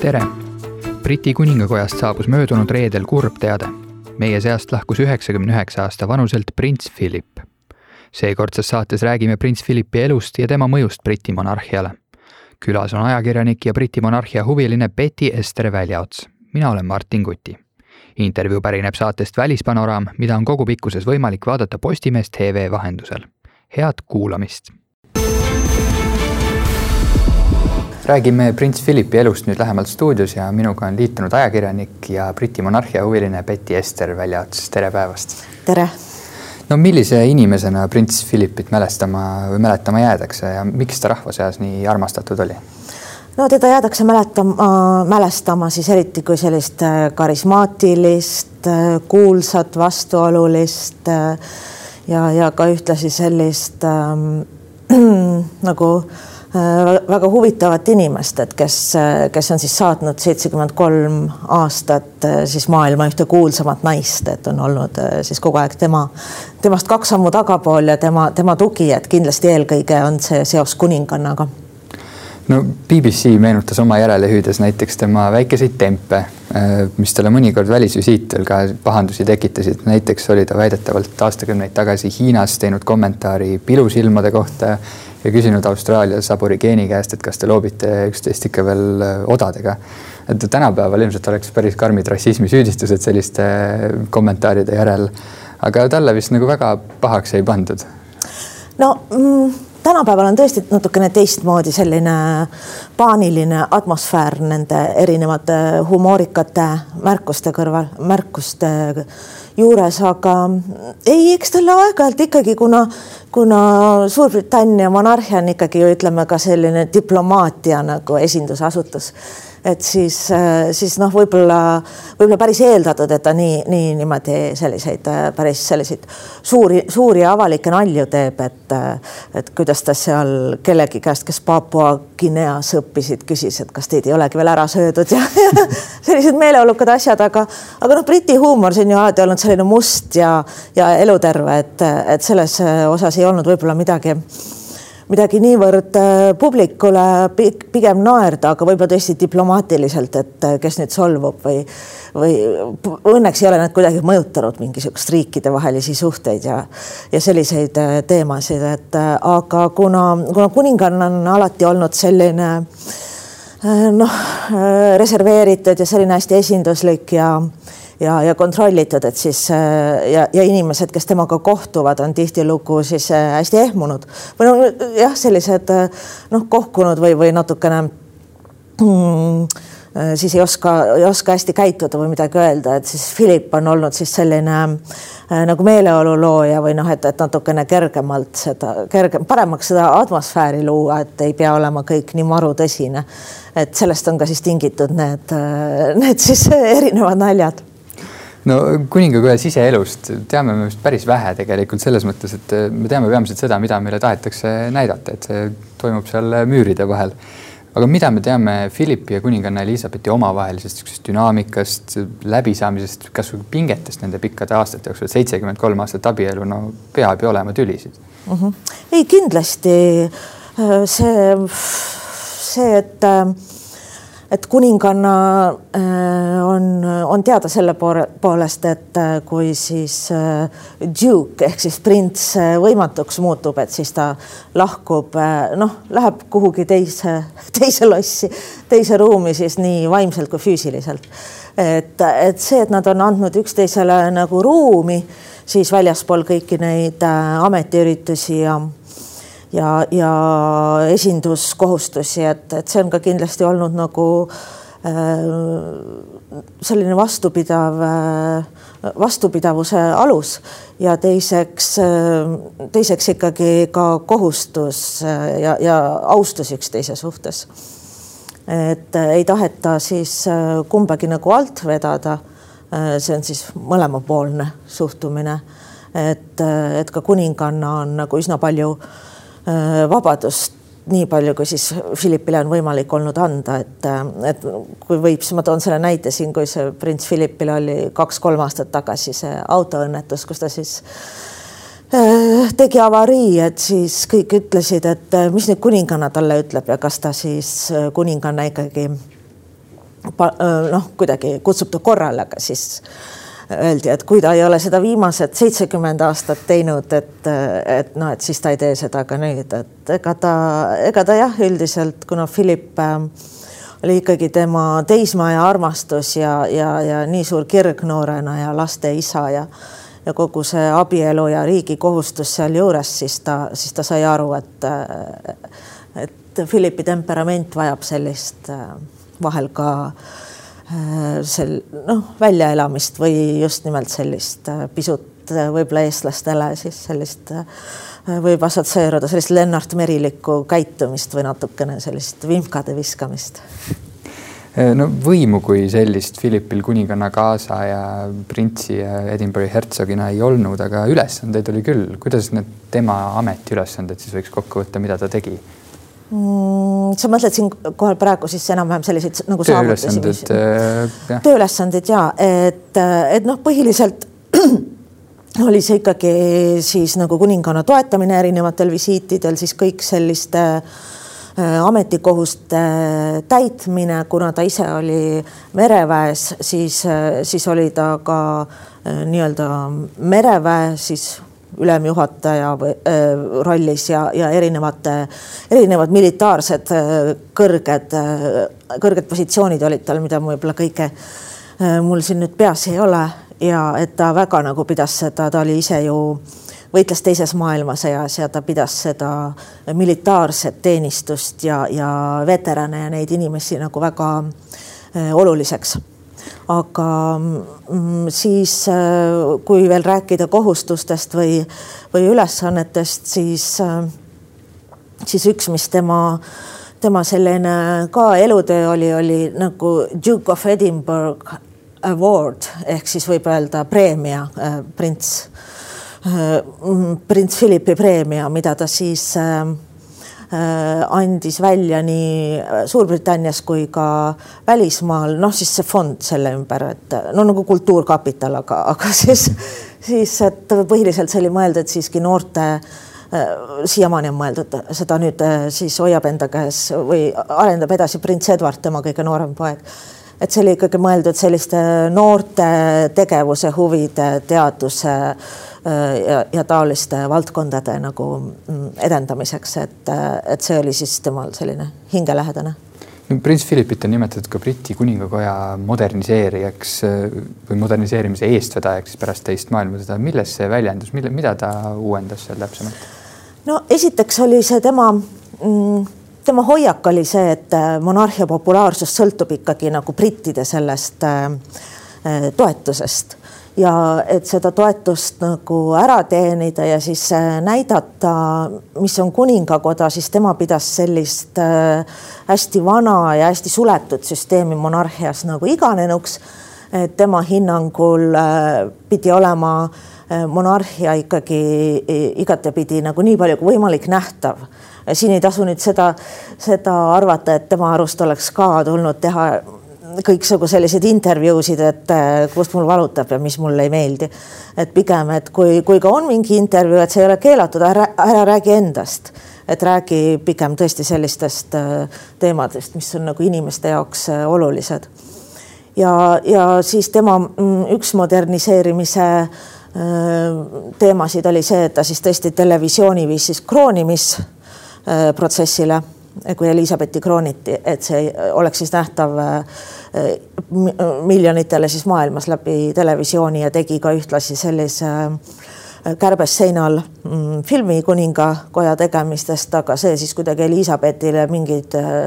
tere! Briti kuningakojast saabus möödunud reedel kurb teade. meie seast lahkus üheksakümne üheksa aasta vanuselt prints Philip. seekordses saates räägime prints Philipi elust ja tema mõjust Briti monarhiale. külas on ajakirjanik ja Briti monarhia huviline Betty Ester Väljaots. mina olen Martin Kuti. intervjuu pärineb saatest Välispanoraam, mida on kogu pikkuses võimalik vaadata Postimees tv vahendusel. head kuulamist räägime prints Philippi elust nüüd lähemalt stuudios ja minuga on liitunud ajakirjanik ja Briti monarhia huviline Betty Ester Väljaots, tere päevast! tere! no millise inimesena prints Philippit mälestama või mäletama jäädakse ja miks ta rahva seas nii armastatud oli? no teda jäädakse mäletama, mälestama siis eriti kui sellist äh, karismaatilist, äh, kuulsat, vastuolulist äh, ja, ja ka ühtlasi sellist ähm, nagu Äh, väga huvitavat inimest, et kes, kes on siis saatnud seitsekümmend kolm aastat äh, siis maailma ühte kuulsamat naist, et on olnud äh, siis kogu aeg tema, temast kaks sammu tagapool ja tema, tema tugi, et kindlasti eelkõige on see seos kuningannaga no BBC meenutas oma järele hüüdes näiteks tema väikeseid tempe, mis talle mõnikord välisvisiitil ka pahandusi tekitasid. näiteks oli ta väidetavalt aastakümneid tagasi Hiinas teinud kommentaari pilusilmade kohta ja küsinud Austraalias aborigeeni käest, et kas te loobite üksteist ikka veel äh, odadega. et tänapäeval ilmselt oleks päris karmid rassismisüüdistused selliste kommentaaride järel, aga talle vist nagu väga pahaks ei pandud. no mm, tänapäeval on tõesti natukene teistmoodi selline paaniline atmosfäär nende erinevate humoorikate märkuste kõrval, märkuste juures, aga ei, eks talle aeg-ajalt ikkagi, kuna, kuna Suurbritannia monarhia on ikkagi ju ütleme ka selline diplomaatia nagu esindusasutus et siis, äh, siis noh, võib-olla, võib-olla päris eeldatud, et ta nii, nii niimoodi selliseid äh, päris selliseid suuri, suuri avalikke nalju teeb, et, äh, et kuidas ta seal kellegi käest, kes Papua Guineas õppisid, küsis, et kas teid ei olegi veel ära söödud ja, ja sellised meeleolukad asjad, aga, aga noh, Briti huumor, see on ju alati olnud selline must ja, ja eluterve, et, et selles osas ei olnud võib-olla midagi midagi niivõrd äh, publikule pigem naerda, aga võib-olla tõesti diplomaatiliselt, et äh, kes nüüd solvub või, või õnneks ei ole nad kuidagi mõjutanud mingisugust riikidevahelisi suhteid ja, ja selliseid äh, teemasid, et aga kuna, kuna kuninganna on alati olnud selline noh, reserveeritud ja selline hästi esinduslik ja ja, ja kontrollitud, et siis äh, ja, ja inimesed, kes temaga kohtuvad, on tihtilugu siis äh, hästi ehmunud või noh, jah, sellised äh, noh, kohkunud või, või natukene mm, siis ei oska, ei oska hästi käituda või midagi öelda, et siis Philip on olnud siis selline äh, nagu meeleolu looja või noh, et, et natukene kergemalt seda, kergem, paremaks seda atmosfääri luua, et ei pea olema kõik nii marutõsine. et sellest on ka siis tingitud need, need siis erinevad naljad no kuningakoja siseelust teame me vist päris vähe tegelikult selles mõttes, et äh, me teame peamiselt seda, mida meile tahetakse näidata, et see toimub seal müüride vahel. aga mida me teame Philippi ja kuninganna Elizabethi omavahelisest niisugusest dünaamikast, läbisaamisest, kasvõi pingetest nende pikkade aastate jooksul, seitsekümmend kolm aastat abielu, no peab ju olema tülisid mm. -hmm. ei, kindlasti äh, see, see, et äh, et kuninganna äh, on, on teada selle poolest, et äh, kui siis äh, duke ehk siis prints võimatuks muutub, et siis ta lahkub, noh, läheb kuhugi teise, teise lossi, teise ruumi siis nii vaimselt kui füüsiliselt. et, et see, et nad on andnud üksteisele nagu ruumi, siis väljaspool kõiki neid ametiüritusi ja ja, ja esinduskohustusi, et, et see on ka kindlasti olnud nagu äh, selline vastupidav äh,, vastupidavuse alus ja teiseks äh,, teiseks ikkagi ka kohustus ja, ja austus üksteise suhtes. et ei taheta siis kumbagi nagu alt vedada. see on siis mõlemapoolne suhtumine, et, et ka kuninganna on nagu üsna palju Äh, vabadust nii palju, kui siis Philippile on võimalik olnud anda, et, äh, et kui võib, siis ma toon selle näite siin, kui see prints Philippil oli kaks-kolm aastat tagasi see autoõnnetus, kus ta siis äh, tegi avarii, et siis kõik ütlesid, et mis nüüd kuninganna talle ütleb ja kas ta siis kuninganna ikkagi noh, kuidagi kutsub ta korrale, aga siis öeldi, et kui ta ei ole seda viimased seitsekümmend aastat teinud, et, et noh, et siis ta ei tee seda ka nüüd, et ega ta, ega ta jah, üldiselt kuna Philip äh, oli ikkagi tema teismeaja armastus ja, ja, ja nii suur kirg noorena ja laste isa ja ja kogu see abielu ja riigi kohustus sealjuures, siis ta, siis ta sai aru, et, et Philippi temperament vajab sellist vahel ka sel noh, väljaelamist või just nimelt sellist pisut võib-olla eestlastele siis sellist võib assotsieeruda sellist Lennart Merilikku käitumist või natukene sellist vimkade viskamist Äh, no võimu kui sellist Philippil kuninganna kaasa ja printsi ja Edinburghi hertsogina ei olnud, aga ülesandeid oli küll. kuidas need tema ametiülesanded siis võiks kokku võtta, mida ta tegi mm,? sa mõtled siinkohal praegu siis enam-vähem selliseid nagu tööülesanded, äh, tööülesanded ja et, et noh, põhiliselt oli see ikkagi siis nagu kuninganna toetamine erinevatel visiitidel, siis kõik selliste äh, Äh, ametikohuste äh, täitmine, kuna ta ise oli mereväes, siis, äh, siis oli ta ka nii-öelda mereväe siis ülemjuhataja äh, rollis ja, ja erinevate, erinevad militaarsed kõrged, kõrged positsioonid olid tal, mida võib-olla kõike mul siin nüüd peas ei ole ja et ta väga nagu pidas seda, ta oli ise ju äh, võitles teises maailmasõjas ja ta pidas seda militaarset teenistust ja, ja veterane ja neid inimesi nagu väga äh, oluliseks. Aga mm, siis, äh, kui veel rääkida kohustustest või, või ülesannetest, siis, äh, siis üks, mis tema tema selline ka elutöö oli, oli nagu Duke of Edinburgh Award ehk siis võib öelda preemia äh, prints Äh, prints Philippi preemia, mida ta siis äh, andis välja nii Suurbritannias kui ka välismaal, noh siis see fond selle ümber, et no nagu kultuurkapital, aga, aga siis, siis et põhiliselt see oli mõeldud siiski noorte siiamaani on mõeldud, seda nüüd siis hoiab enda käes või arendab edasi prints Edward, tema kõige noorem poeg. et see oli ikkagi mõeldud selliste noorte tegevuse, huvide, teaduse äh, Äh, ja, ja taoliste valdkondade nagu mm, edendamiseks, et, et see oli siis temal selline hingelähedane prints Philipit on nimetatud ka Briti kuningakoja moderniseerijaks äh, või moderniseerimise eestvedajaks pärast teist maailmasõda. milles see väljendus, mille, mida ta uuendas seal täpsemalt? no esiteks oli see tema mm, tema hoiak oli see, et äh, monarhia populaarsus sõltub ikkagi nagu brittide sellest äh, toetusest ja et seda toetust nagu ära teenida ja siis äh, näidata, mis on kuningakoda, siis tema pidas sellist äh, hästi vana ja hästi suletud süsteemi monarhias nagu iganenuks. et tema hinnangul äh, pidi olema monarhia ikkagi igatepidi nagu nii palju kui võimalik nähtav. siin ei tasu nüüd seda, seda arvata, et tema arust oleks ka tulnud teha kõiksugu selliseid intervjuusid, et äh, kust mul valutab ja mis mulle ei meeldi. et pigem, et kui, kui ka on mingi intervjuu, et see ei ole keelatud, ära, ära räägi endast, et räägi pigem tõesti sellistest äh, teemadest, mis on nagu inimeste jaoks äh, olulised. ja, ja siis tema mm, üks moderniseerimise teemasid oli see, et ta siis tõesti televisiooni viis siis kroonimisprotsessile kui Elizabethi krooniti, et see oleks siis nähtav miljonitele siis maailmas läbi televisiooni ja tegi ka ühtlasi sellise äh, kärbes seinal mm, filmi kuningakoja tegemistest, aga see siis kuidagi Elizabethile mingid äh,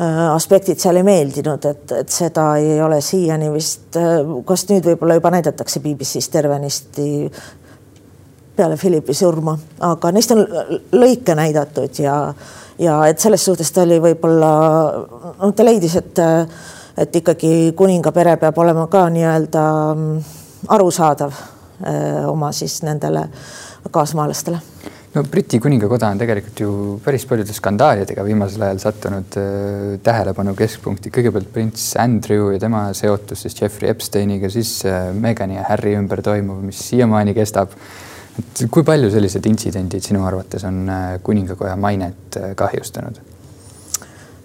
äh, aspektid seal ei meeldinud, et, et seda ei ole siiani vist, kas nüüd võib-olla juba näidatakse BBC-s tervenisti peale Philippi surma, aga neist on lõike näidatud ja, ja et selles suhtes ta oli võib-olla, noh, ta leidis, et et ikkagi kuningapere peab olema ka nii-öelda mm, arusaadav eh, oma siis nendele kaasmaalastele no Briti kuningakoda on tegelikult ju päris paljude skandaalidega viimasel ajal sattunud äh, tähelepanu keskpunkti. kõigepealt prints Andrew ja tema seotus siis Jeffrey Epsteiniga, siis äh, Megani ja Harry ümber toimuv, mis siiamaani kestab. Et kui palju sellised intsidendid sinu arvates on äh, kuningakoja mainet kahjustanud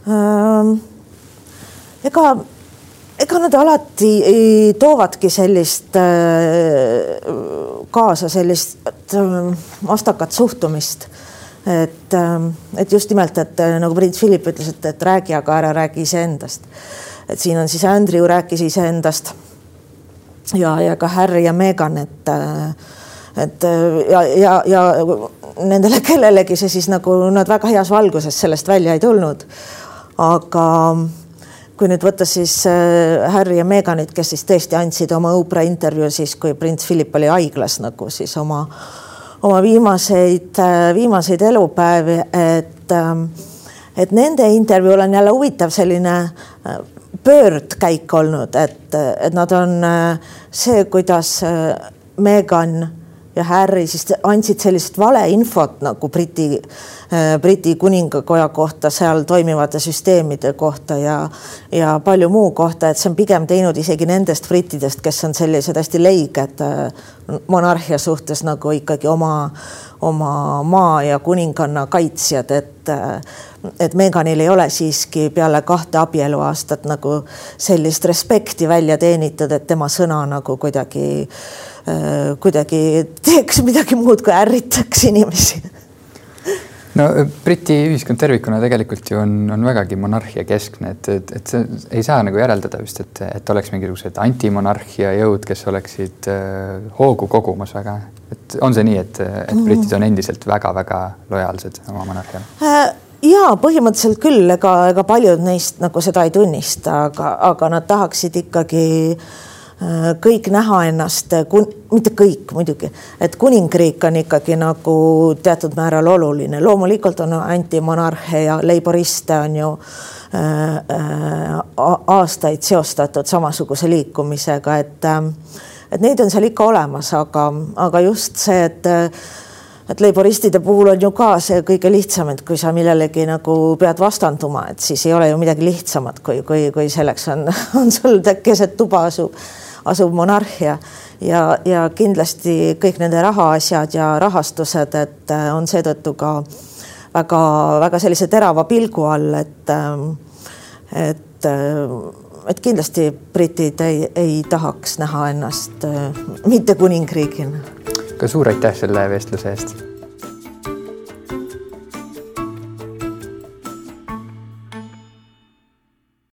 ähm,? ega, ega nad alati toovadki sellist kaasa sellist vastakat suhtumist et, et just nimelt, et nagu prints Philip ütles, et, et räägi, aga ära räägi iseendast. et siin on siis Andrew rääkis iseendast ja, ja ka Harry ja Meghan, et, et ja, ja, ja nendele kellelegi see siis nagu nad väga heas valguses sellest välja ei tulnud. aga kui nüüd võtta siis äh, Harry ja Meghanit, kes siis tõesti andsid oma Oprah intervjuu siis, kui prints Philip oli haiglas nagu siis oma, oma viimaseid, äh, viimaseid elupäevi, et, ähm, et nende intervjuul on jälle huvitav selline äh, pöördkäik olnud, et, et nad on see, kuidas Meghan ja Harry siis andsid sellist valeinfot nagu Briti, Briti kuningakoja kohta, seal toimivate süsteemide kohta ja, ja palju muu kohta, et see on pigem teinud isegi nendest brittidest, kes on sellised hästi leiged monarhia suhtes nagu ikkagi oma, oma maa ja kuninganna kaitsjad, et et Meganil ei ole siiski peale kahte abieluaastat nagu sellist respekti välja teenitud, et tema sõna nagu kuidagi, äh, kuidagi teeks midagi muud, kui ärritaks inimesi no Briti ühiskond tervikuna tegelikult ju on, on vägagi monarhia keskne, et, et, et see ei saa nagu järeldada vist, et, et oleks mingisugused antimonarhia jõud, kes oleksid äh, hoogu kogumas väga. et on see nii, et, et britid on endiselt väga-väga lojaalsed oma monarhiale äh,? ja põhimõtteliselt küll, ega, ega paljud neist nagu seda ei tunnista, aga, aga nad tahaksid ikkagi äh, kõik näha ennast, mitte kõik muidugi, et kuningriik on ikkagi nagu teatud määral oluline, loomulikult on antimonarhe ja leiboriste on ju äh, äh, aastaid seostatud samasuguse liikumisega, et äh, et neid on seal ikka olemas, aga, aga just see, et et leiboristide puhul on ju ka see kõige lihtsam, et kui sa millelegi nagu pead vastanduma, et siis ei ole ju midagi lihtsamat, kui, kui, kui selleks on, on sul keset tuba asub, asub monarhia ja, ja kindlasti kõik nende rahaasjad ja rahastused, et äh, on seetõttu ka väga-väga sellise terava pilgu all, et, äh, et, äh, et kindlasti britid ei, ei tahaks näha ennast mitte kuningriigina ka suur aitäh selle vestluse eest